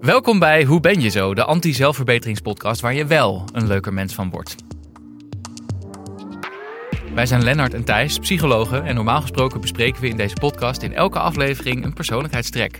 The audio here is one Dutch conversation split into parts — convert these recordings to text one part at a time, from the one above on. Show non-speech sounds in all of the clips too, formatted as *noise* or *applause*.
Welkom bij Hoe ben je zo, de anti-zelfverbeteringspodcast waar je wel een leuker mens van wordt. Wij zijn Lennart en Thijs, psychologen en normaal gesproken bespreken we in deze podcast in elke aflevering een persoonlijkheidstrek.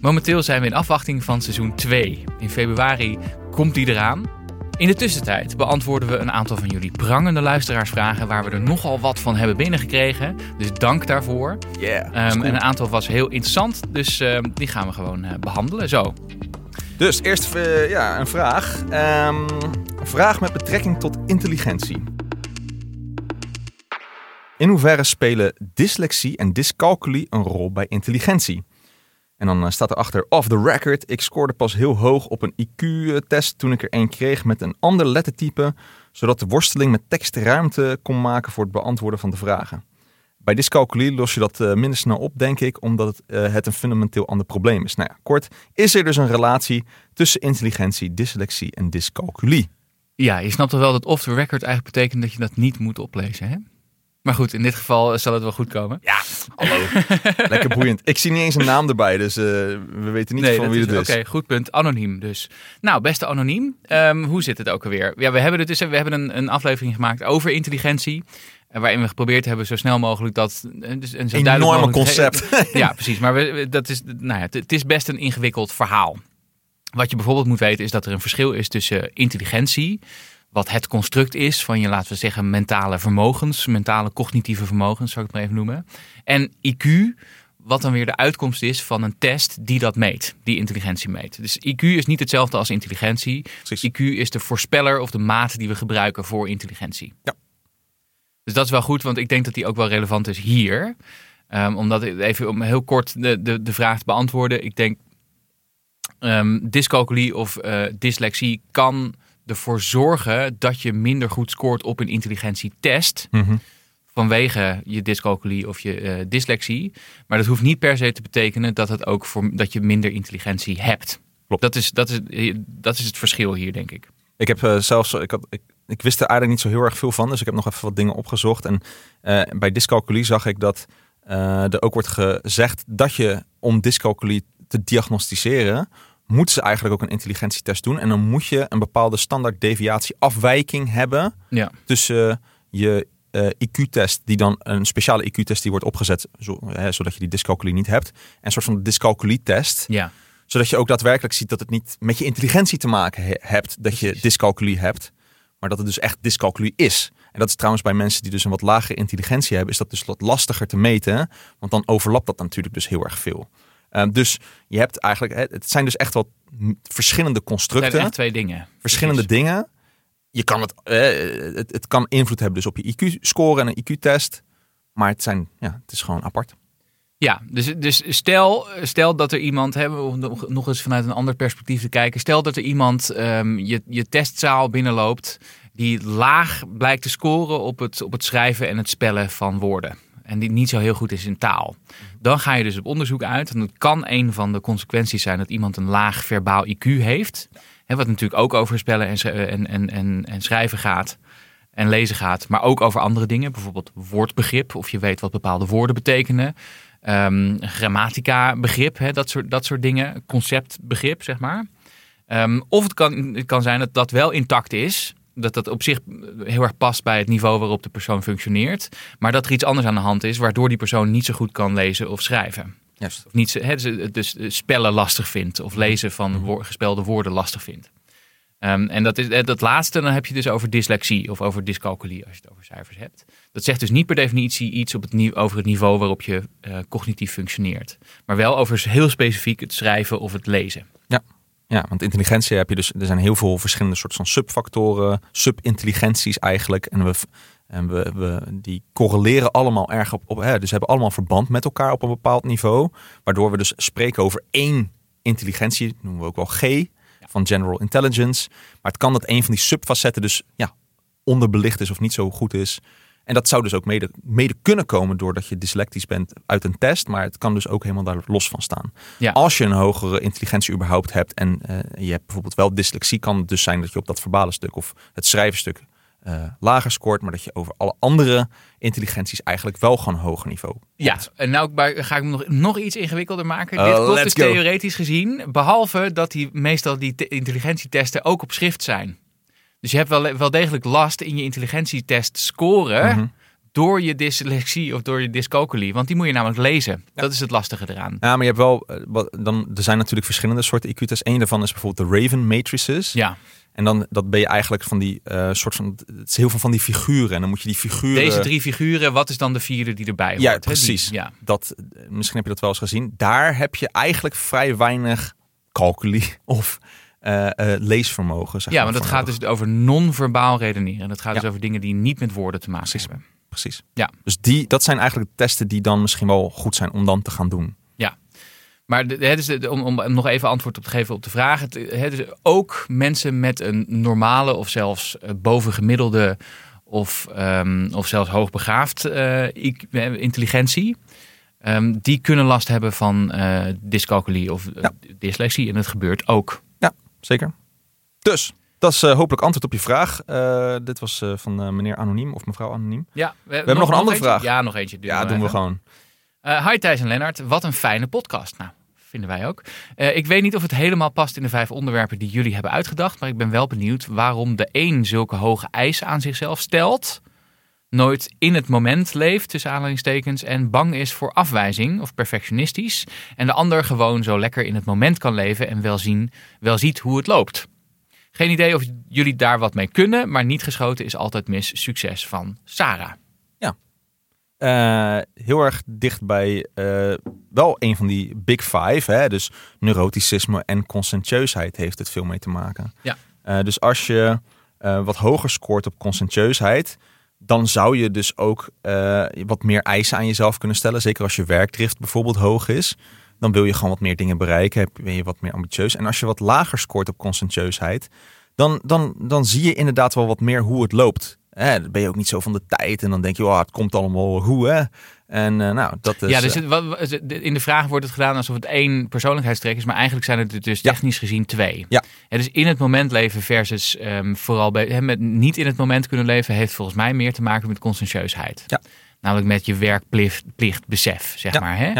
Momenteel zijn we in afwachting van seizoen 2. In februari komt die eraan. In de tussentijd beantwoorden we een aantal van jullie prangende luisteraarsvragen waar we er nogal wat van hebben binnengekregen. Dus dank daarvoor. Yeah. Ehm, en een aantal was heel interessant, dus ehm, die gaan we gewoon eh, behandelen. Zo. Dus eerst eh, ja, een vraag. Ehm, een vraag met betrekking tot intelligentie. In hoeverre spelen dyslexie en dyscalculie een rol bij intelligentie? En dan eh, staat erachter off the record. Ik scoorde pas heel hoog op een IQ-test toen ik er een kreeg met een ander lettertype, zodat de worsteling met tekst ruimte kon maken voor het beantwoorden van de vragen. Bij dyscalculie los je dat uh, minder snel op, denk ik, omdat het, uh, het een fundamenteel ander probleem is. Nou ja, kort, is er dus een relatie tussen intelligentie, dyslexie en dyscalculie? Ja, je snapt toch wel dat off the record eigenlijk betekent dat je dat niet moet oplezen, hè? Maar goed, in dit geval eh, zal het wel goed komen. Ja, hallo. *laughs* Lekker boeiend. Ik zie niet eens een naam erbij, dus uh, we weten niet nee, van wie het is. Oké, okay, goed punt. Anoniem dus. Nou, beste anoniem. Um, hoe zit het ook alweer? Ja, we hebben, dus, we hebben een, een aflevering gemaakt over intelligentie. Waarin we geprobeerd hebben zo snel mogelijk dat. Dus een zo enorme concept. *laughs* ja, precies. Maar we, dat is, nou ja, het is best een ingewikkeld verhaal. Wat je bijvoorbeeld moet weten is dat er een verschil is tussen intelligentie, wat het construct is van je, laten we zeggen, mentale vermogens, mentale cognitieve vermogens, zou ik het maar even noemen. En IQ, wat dan weer de uitkomst is van een test die dat meet, die intelligentie meet. Dus IQ is niet hetzelfde als intelligentie. Precies. IQ is de voorspeller of de maat die we gebruiken voor intelligentie. Ja. Dus dat is wel goed, want ik denk dat die ook wel relevant is hier. Um, omdat even om heel kort de, de, de vraag te beantwoorden. Ik denk um, dyscalculie of uh, dyslexie kan ervoor zorgen dat je minder goed scoort op een intelligentietest. Mm -hmm. Vanwege je dyscalculie of je uh, dyslexie. Maar dat hoeft niet per se te betekenen dat, het ook voor, dat je minder intelligentie hebt. Klopt. Dat is, dat, is, dat is het verschil hier, denk ik. Ik heb uh, zelfs, ik, had, ik, ik, wist er eigenlijk niet zo heel erg veel van. Dus ik heb nog even wat dingen opgezocht. En uh, bij dyscalculie zag ik dat er ook wordt gezegd dat je om dyscalculie te diagnosticeren moeten ze eigenlijk ook een intelligentietest doen. En dan moet je een bepaalde standaard deviatie afwijking hebben ja. tussen je uh, IQ-test, die dan een speciale IQ-test die wordt opgezet, zo, hè, zodat je die dyscalculie niet hebt. En een soort van dyscalculie-test. Ja. Zodat je ook daadwerkelijk ziet dat het niet met je intelligentie te maken he hebt, dat je dyscalculie hebt, maar dat het dus echt dyscalculie is. En dat is trouwens bij mensen die dus een wat lagere intelligentie hebben, is dat dus wat lastiger te meten, want dan overlapt dat natuurlijk dus heel erg veel. Um, dus je hebt eigenlijk, het zijn dus echt wat verschillende constructen. Het zijn echt twee dingen. Verschillende Precies. dingen. Je kan het, uh, het, het, kan invloed hebben dus op je IQ-score en een IQ-test. Maar het, zijn, ja, het is gewoon apart. Ja, dus, dus stel, stel dat er iemand, hè, om nog eens vanuit een ander perspectief te kijken. Stel dat er iemand um, je, je testzaal binnenloopt die laag blijkt te scoren op het, op het schrijven en het spellen van woorden en die niet zo heel goed is in taal. Dan ga je dus op onderzoek uit. En het kan een van de consequenties zijn dat iemand een laag verbaal IQ heeft. Hè, wat natuurlijk ook over spellen en, en, en, en schrijven gaat. En lezen gaat. Maar ook over andere dingen. Bijvoorbeeld woordbegrip. Of je weet wat bepaalde woorden betekenen. Um, grammatica begrip. Hè, dat, soort, dat soort dingen. Conceptbegrip zeg maar. Um, of het kan, het kan zijn dat dat wel intact is dat dat op zich heel erg past bij het niveau waarop de persoon functioneert. Maar dat er iets anders aan de hand is, waardoor die persoon niet zo goed kan lezen of schrijven. Juist. Of niet, he, dus spellen lastig vindt of lezen van Mhm. wo gespelde woorden lastig vindt. Um, en dat, is, dat laatste, dan heb je dus over dyslexie of over dyscalculie als je het over cijfers hebt. Dat zegt dus niet per definitie iets op het over het niveau waarop je uh, cognitief functioneert. Maar wel over heel specifiek het schrijven of het lezen. Ja. Want intelligentie heb je dus, er zijn heel veel verschillende soorten van subfactoren, subintelligenties eigenlijk. En we, en we, we die correleren allemaal erg op, op hè, dus hebben allemaal verband met elkaar op een bepaald niveau. Waardoor we dus spreken over één intelligentie, noemen we ook wel G, van general intelligence. Maar het kan dat een van die subfacetten dus ja, onderbelicht is of niet zo goed is. En dat zou dus ook mede, mede kunnen komen doordat je dyslectisch bent uit een test. Maar het kan dus ook helemaal daar los van staan. Ja. Als je een hogere intelligentie überhaupt hebt en uh, je hebt bijvoorbeeld wel dyslexie, kan het dus zijn dat je op dat verbale stuk of het schrijvenstuk eh, lager scoort, maar dat je over alle andere intelligenties eigenlijk wel gewoon een hoger niveau. Ja, hebt. en nou ga ik hem nog, nog iets ingewikkelder maken. Oh, Dit klopt let's dus go. theoretisch gezien, behalve dat die meestal die te- intelligentietesten ook op schrift zijn. Dus je hebt wel, wel degelijk last in je intelligentietest scoren Mhm. door je dyslexie of door je dyscalculie. Want die moet je namelijk lezen. Dat is het lastige eraan. Ja, maar je hebt wel, eh, dan, er zijn natuurlijk verschillende soorten IQ-tests. Eén daarvan is bijvoorbeeld de Raven matrices. Ja, En dan dat ben je eigenlijk van die eh, soort van, het is heel veel van die figuren. En dan moet je die figuren. deze drie figuren, wat is dan de vierde die erbij hoort? Ja? Die- precies. ja. Dat, eh, misschien heb je dat wel eens gezien. Daar heb je eigenlijk vrij weinig calculi *laughs* of eh, eh, leesvermogen. Zeg ja, maar, want het voor gaat dus over non-verbaal redeneren. Dat gaat Ja. dus over dingen die niet met woorden te maken Precies. hebben. Precies. Ja. Dus die, dat zijn eigenlijk de testen die dan misschien wel goed zijn om dan te gaan doen. Maar de, hè, dus de- om, om nog even antwoord op te geven op de vraag. Het, hè, dus ook mensen met een normale of zelfs eh, bovengemiddelde of, ehm, of zelfs hoogbegaafd eh, intelligentie. ehm, die kunnen last hebben van eh dyscalculie of Ja. dyslexie. En het gebeurt ook. Zeker. Dus, dat is eh, hopelijk antwoord op je vraag. Eh, dit was eh, van meneer Anoniem of mevrouw Anoniem. Ja, we, hebben nog een andere eentje? vraag. Ja, nog eentje. Ja, doen we gewoon. Hi Thijs en Lennart, wat een fijne podcast. Nou, vinden wij ook. Ik weet niet of het helemaal past in de vijf onderwerpen die jullie hebben uitgedacht, maar ik ben wel benieuwd waarom de een zulke hoge eisen aan zichzelf stelt, nooit in het moment leeft, tussen aanhalingstekens, en bang is voor afwijzing of perfectionistisch, en de ander gewoon zo lekker in het moment kan leven en wel, zien, wel ziet hoe het loopt. Geen idee of jullie daar wat mee kunnen, maar niet geschoten is altijd mis. Succes van Sarah. Eh, heel erg dicht bij eh, wel een van die big five. Hè? Dus neuroticisme en conscientieusheid heeft het veel mee te maken. Ja. Eh, dus als je wat hoger scoort op conscientieusheid, dan zou je dus ook eh, wat meer eisen aan jezelf kunnen stellen. Zeker als je werkdrift bijvoorbeeld hoog is. Dan wil je gewoon wat meer dingen bereiken. Ben je wat meer ambitieus. En als je wat lager scoort op conscientieusheid, dan, dan, dan zie je inderdaad wel wat meer hoe het loopt. Hè, dan ben je ook niet zo van de tijd. En dan denk je, oh, het komt allemaal hoe, hè? En eh, nou, dat is... ja, dus eh, het, wat, wat- in de vraag wordt het gedaan alsof het één persoonlijkheidstrek is, maar eigenlijk zijn het dus Ja. technisch gezien twee. Ja. dus in het moment leven versus ehm, vooral bij, met niet in het moment kunnen leven, heeft volgens mij meer te maken met conscientieusheid. Ja. Namelijk met je werkplicht, plicht, besef, zeg Ja, maar. Hè?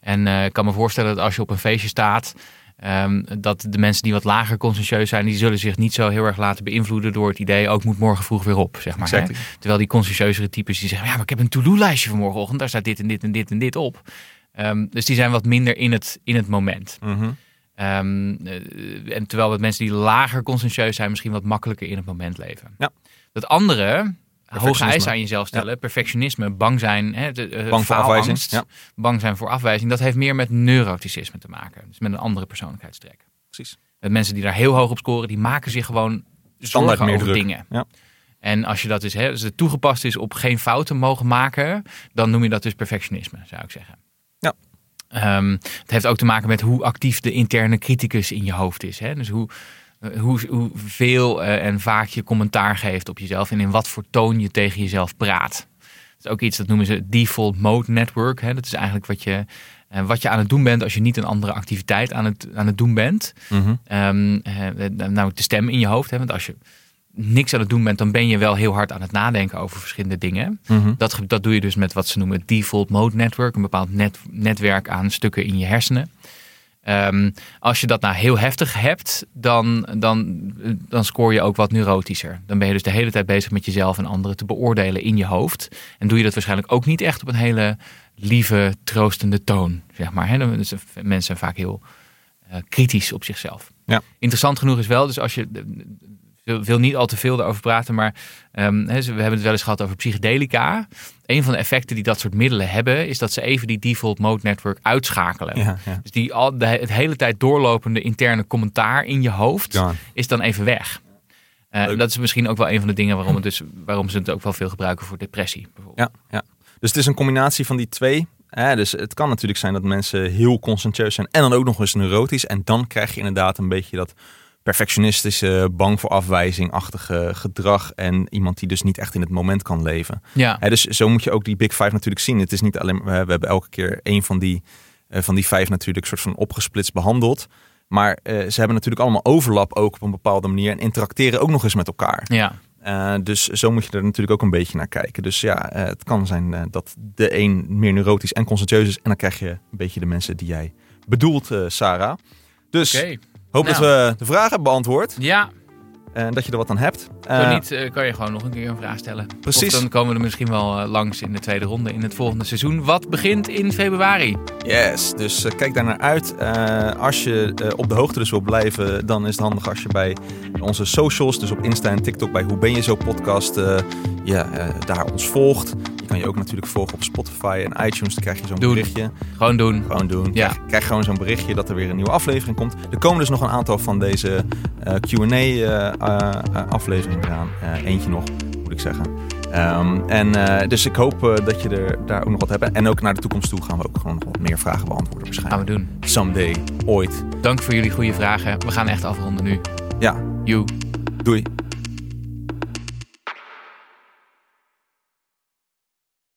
En eh, ik kan me voorstellen dat als je op een feestje staat, ehm, dat de mensen die wat lager conscientieus zijn, die zullen zich niet zo heel erg laten beïnvloeden door het idee, ook moet morgen vroeg weer op, zeg maar. Exactly. Terwijl die conscientieuzere types die zeggen, ja, maar ik heb een to-do-lijstje voor morgenochtend, daar staat dit en dit en dit en dit op. Ehm, dus die zijn wat minder in het, in het moment. mhm. Ehm, eh, en terwijl wat mensen die lager conscientieus zijn, misschien wat makkelijker in het moment leven. Ja. Dat andere, hoge eisen aan jezelf stellen, perfectionisme, bang zijn, hè, de, eh, Bang voor afwijzing, ja. bang zijn voor afwijzing, dat heeft meer met neuroticisme te maken. Dus met een andere persoonlijkheidstrek. Precies. Met mensen die daar heel hoog op scoren, die maken zich gewoon Standaard zorgen meer over druk. dingen. Ja. En als je dat dus, hè, als het toegepast is op geen fouten mogen maken, dan noem je dat dus perfectionisme, zou ik zeggen. Ja. Ehm, het heeft ook te maken met hoe actief de interne criticus in je hoofd is. Hè? Dus hoe, eh, hoe, hoeveel eh, en vaak je commentaar geeft op jezelf en in wat voor toon je tegen jezelf praat. Dat is ook iets dat noemen ze default mode network. Hè? Dat is eigenlijk wat je, eh, wat je aan het doen bent als je niet een andere activiteit aan het, aan het doen bent. Mhm. Ehm, eh, nou, de stem in je hoofd. Hè? Want als je niks aan het doen bent, dan ben je wel heel hard aan het nadenken over verschillende dingen. Mhm. Dat, dat doe je dus met wat ze noemen default mode network, een bepaald net, netwerk aan stukken in je hersenen. Ehm, als je dat nou heel heftig hebt, dan, dan, dan scoor je ook wat neurotischer. Dan ben je dus de hele tijd bezig met jezelf en anderen te beoordelen in je hoofd. En doe je dat waarschijnlijk ook niet echt op een hele lieve, troostende toon. Zeg maar. Dan- dus mensen zijn vaak heel eh, kritisch op zichzelf. Ja. Interessant genoeg is wel, dus als je wil, wil niet al te veel daarover praten, maar ehm, we hebben het wel eens gehad over psychedelica. Een van de effecten die dat soort middelen hebben, is dat ze even die default mode network uitschakelen. Ja, ja. Dus die al de, het hele tijd doorlopende interne commentaar in je hoofd Ja. is dan even weg. Eh, dat is misschien ook wel een van de dingen waarom, het dus, waarom ze het ook wel veel gebruiken voor depressie. Bijvoorbeeld. Ja, ja. Dus het is een combinatie van die twee. Hè? Dus het kan natuurlijk zijn dat mensen heel conscientieus zijn en dan ook nog eens neurotisch. En dan krijg je inderdaad een beetje dat perfectionistische, bang voor afwijzing-achtige gedrag. En iemand die dus niet echt in het moment kan leven. Ja. Hè, dus zo moet je ook die Big Five natuurlijk zien. Het is niet alleen, we we hebben elke keer één van die, eh, van die vijf natuurlijk soort van opgesplitst behandeld. Maar eh, ze hebben natuurlijk allemaal overlap ook op een bepaalde manier en interacteren ook nog eens met elkaar. ja. Uh, dus zo moet je er natuurlijk ook een beetje naar kijken. Dus ja, uh, het kan zijn uh, dat de een meer neurotisch en conscientieus is. En dan krijg je een beetje de mensen die jij bedoelt, Sarah. Dus okay. Hoop nou. dat we de vragen hebben beantwoord. Ja, en dat je er wat aan hebt. Zo uh, niet, uh, kan je gewoon nog een keer een vraag stellen. Precies. Of dan komen we er misschien wel uh, langs in de tweede ronde in het volgende seizoen. Wat begint in februari. Yes, dus kijk daar naar uit. als je op de hoogte dus wil blijven, dan is het handig als je bij onze socials, dus op Insta en TikTok, bij Hoe Ben Je Zo podcast, ja, daar ons volgt. Kan je ook natuurlijk volgen op Spotify en iTunes. Dan krijg je zo'n berichtje. Gewoon doen. Gewoon doen. Ja. Krijg, krijg gewoon zo'n berichtje dat er weer een nieuwe aflevering komt. Er komen dus nog een aantal van deze Q&A uh, aflevering eraan. Uh, eentje nog, moet ik zeggen. Um, en uh, dus ik hoop dat je er daar ook nog wat hebt. En ook naar de toekomst toe gaan we ook gewoon nog wat meer vragen beantwoorden waarschijnlijk. Gaan we doen. Someday, ooit. Dank voor jullie goede vragen. We gaan echt afronden nu. Ja. You. Doei.